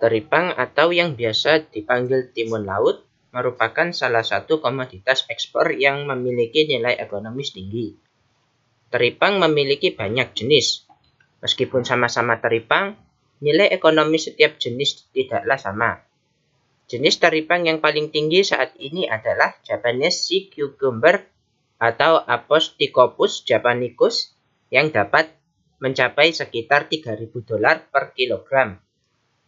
Teripang atau yang biasa dipanggil timun laut merupakan salah satu komoditas ekspor yang memiliki nilai ekonomis tinggi. Teripang memiliki banyak jenis. Meskipun sama-sama teripang, nilai ekonomi setiap jenis tidaklah sama. Jenis teripang yang paling tinggi saat ini adalah Japanese sea cucumber atau Aposticopus japanicus yang dapat mencapai sekitar 3.000 dolar per kilogram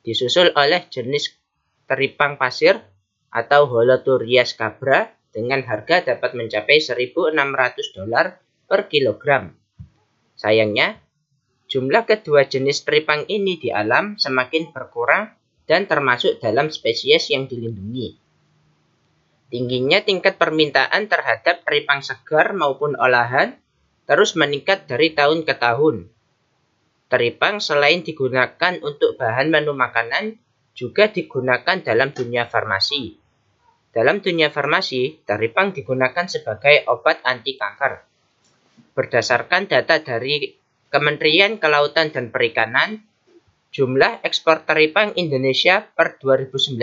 disusul oleh jenis teripang pasir atau Holoturia scabra dengan harga dapat mencapai 1.600 dolar per kilogram. Sayangnya, jumlah kedua jenis teripang ini di alam semakin berkurang dan termasuk dalam spesies yang dilindungi. Tingginya tingkat permintaan terhadap teripang segar maupun olahan terus meningkat dari tahun ke tahun Teripang selain digunakan untuk bahan menu makanan, juga digunakan dalam dunia farmasi. Dalam dunia farmasi, teripang digunakan sebagai obat anti kanker. Berdasarkan data dari Kementerian Kelautan dan Perikanan, jumlah ekspor teripang Indonesia per 2019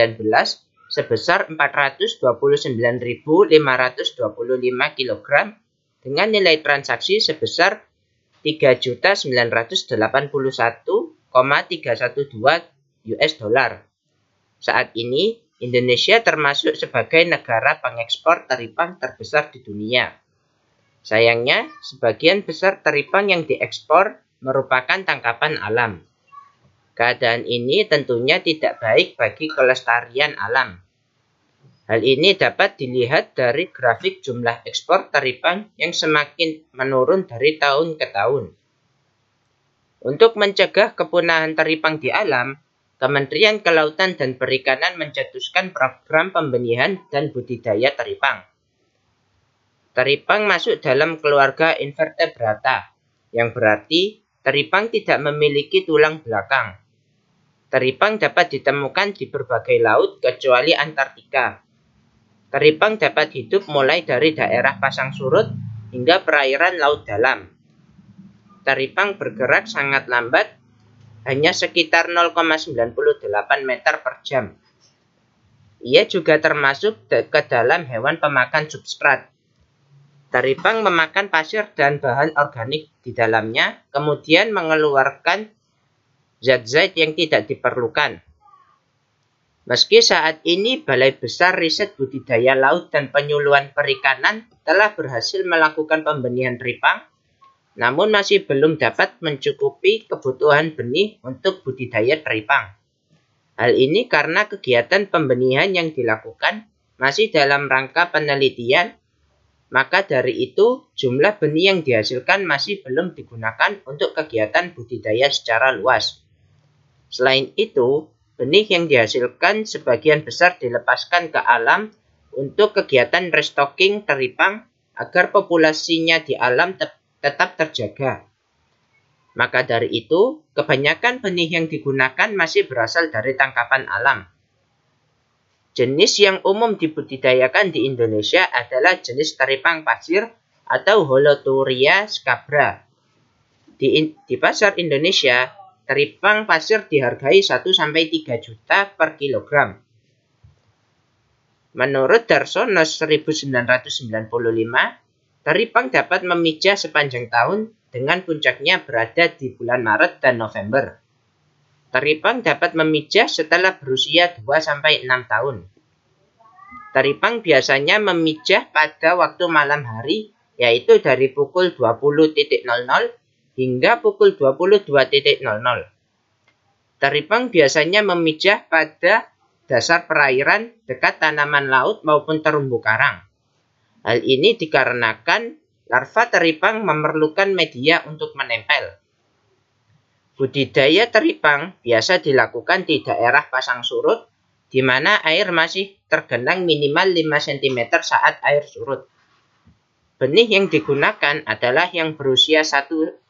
sebesar 429.525 kg dengan nilai transaksi sebesar 3.981,312 US dollar. Saat ini, Indonesia termasuk sebagai negara pengekspor teripang terbesar di dunia. Sayangnya, sebagian besar teripang yang diekspor merupakan tangkapan alam. Keadaan ini tentunya tidak baik bagi kelestarian alam. Hal ini dapat dilihat dari grafik jumlah ekspor teripang yang semakin menurun dari tahun ke tahun. Untuk mencegah kepunahan teripang di alam, Kementerian Kelautan dan Perikanan mencetuskan program pembenihan dan budidaya teripang. Teripang masuk dalam keluarga invertebrata, yang berarti teripang tidak memiliki tulang belakang. Teripang dapat ditemukan di berbagai laut kecuali Antartika. Teripang dapat hidup mulai dari daerah pasang surut hingga perairan laut dalam. Teripang bergerak sangat lambat, hanya sekitar 0,98 meter per jam. Ia juga termasuk ke dalam hewan pemakan substrat. Teripang memakan pasir dan bahan organik di dalamnya, kemudian mengeluarkan zat-zat yang tidak diperlukan. Meski saat ini Balai Besar Riset Budidaya Laut dan Penyuluhan Perikanan telah berhasil melakukan pembenihan teripang, namun masih belum dapat mencukupi kebutuhan benih untuk budidaya teripang. Hal ini karena kegiatan pembenihan yang dilakukan masih dalam rangka penelitian, maka dari itu jumlah benih yang dihasilkan masih belum digunakan untuk kegiatan budidaya secara luas. Selain itu, Benih yang dihasilkan sebagian besar dilepaskan ke alam untuk kegiatan restocking teripang agar populasinya di alam te tetap terjaga. Maka dari itu, kebanyakan benih yang digunakan masih berasal dari tangkapan alam. Jenis yang umum dibudidayakan di Indonesia adalah jenis teripang pasir atau Holoturia scabra. Di, di pasar Indonesia, Teripang pasir dihargai 1-3 juta per kilogram. Menurut Darsonos 1995, teripang dapat memijah sepanjang tahun dengan puncaknya berada di bulan Maret dan November. Teripang dapat memijah setelah berusia 2-6 tahun. Teripang biasanya memijah pada waktu malam hari, yaitu dari pukul 20.00 hingga pukul 22.00. Teripang biasanya memijah pada dasar perairan dekat tanaman laut maupun terumbu karang. Hal ini dikarenakan larva teripang memerlukan media untuk menempel. Budidaya teripang biasa dilakukan di daerah pasang surut, di mana air masih tergenang minimal 5 cm saat air surut. Benih yang digunakan adalah yang berusia 1,5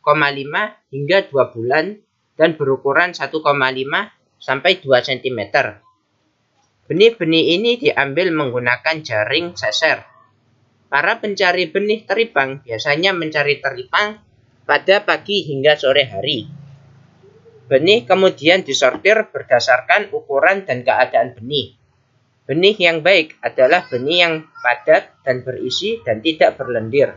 hingga 2 bulan dan berukuran 1,5 sampai 2 cm. Benih-benih ini diambil menggunakan jaring seser. Para pencari benih teripang biasanya mencari teripang pada pagi hingga sore hari. Benih kemudian disortir berdasarkan ukuran dan keadaan benih. Benih yang baik adalah benih yang padat dan berisi dan tidak berlendir.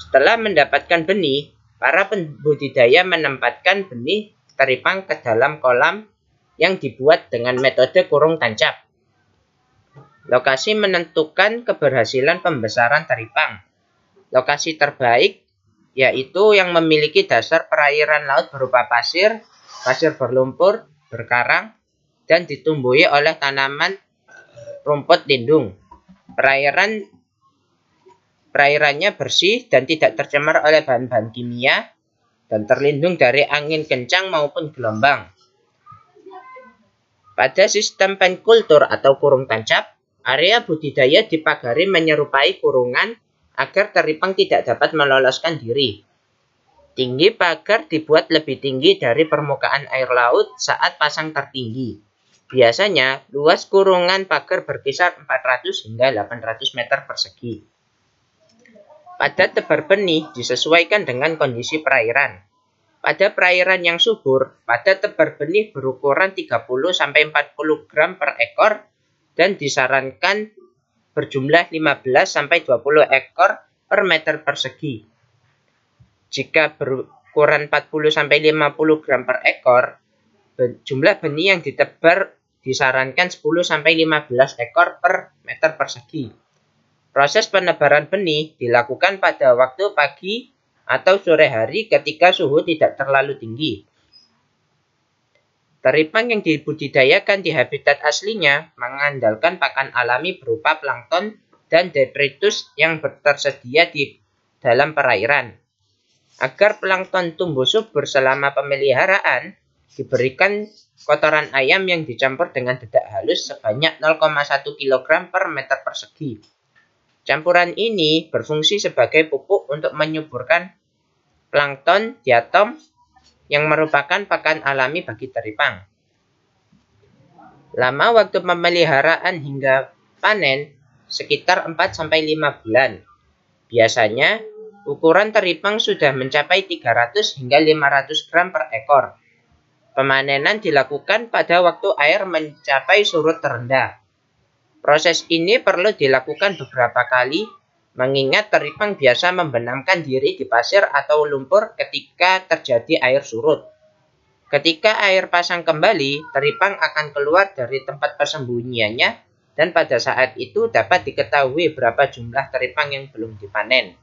Setelah mendapatkan benih, para pembudidaya menempatkan benih teripang ke dalam kolam yang dibuat dengan metode kurung tancap. Lokasi menentukan keberhasilan pembesaran teripang. Lokasi terbaik yaitu yang memiliki dasar perairan laut berupa pasir, pasir berlumpur, berkarang, dan ditumbuhi oleh tanaman rumput lindung. Perairan perairannya bersih dan tidak tercemar oleh bahan-bahan kimia dan terlindung dari angin kencang maupun gelombang. Pada sistem penkultur atau kurung tancap, area budidaya dipagari menyerupai kurungan agar teripang tidak dapat meloloskan diri. Tinggi pagar dibuat lebih tinggi dari permukaan air laut saat pasang tertinggi. Biasanya, luas kurungan pagar berkisar 400 hingga 800 meter persegi. Pada tebar benih disesuaikan dengan kondisi perairan. Pada perairan yang subur, pada tebar benih berukuran 30-40 gram per ekor dan disarankan berjumlah 15-20 ekor per meter persegi. Jika berukuran 40-50 gram per ekor, jumlah benih yang ditebar disarankan 10-15 ekor per meter persegi. Proses penebaran benih dilakukan pada waktu pagi atau sore hari ketika suhu tidak terlalu tinggi. Teripang yang dibudidayakan di habitat aslinya mengandalkan pakan alami berupa plankton dan detritus yang tersedia di dalam perairan. Agar plankton tumbuh subur selama pemeliharaan, diberikan kotoran ayam yang dicampur dengan dedak halus sebanyak 0,1 kg per meter persegi. Campuran ini berfungsi sebagai pupuk untuk menyuburkan plankton diatom yang merupakan pakan alami bagi teripang. Lama waktu pemeliharaan hingga panen sekitar 4-5 bulan. Biasanya, ukuran teripang sudah mencapai 300 hingga 500 gram per ekor. Pemanenan dilakukan pada waktu air mencapai surut terendah. Proses ini perlu dilakukan beberapa kali mengingat teripang biasa membenamkan diri di pasir atau lumpur ketika terjadi air surut. Ketika air pasang kembali, teripang akan keluar dari tempat persembunyiannya dan pada saat itu dapat diketahui berapa jumlah teripang yang belum dipanen.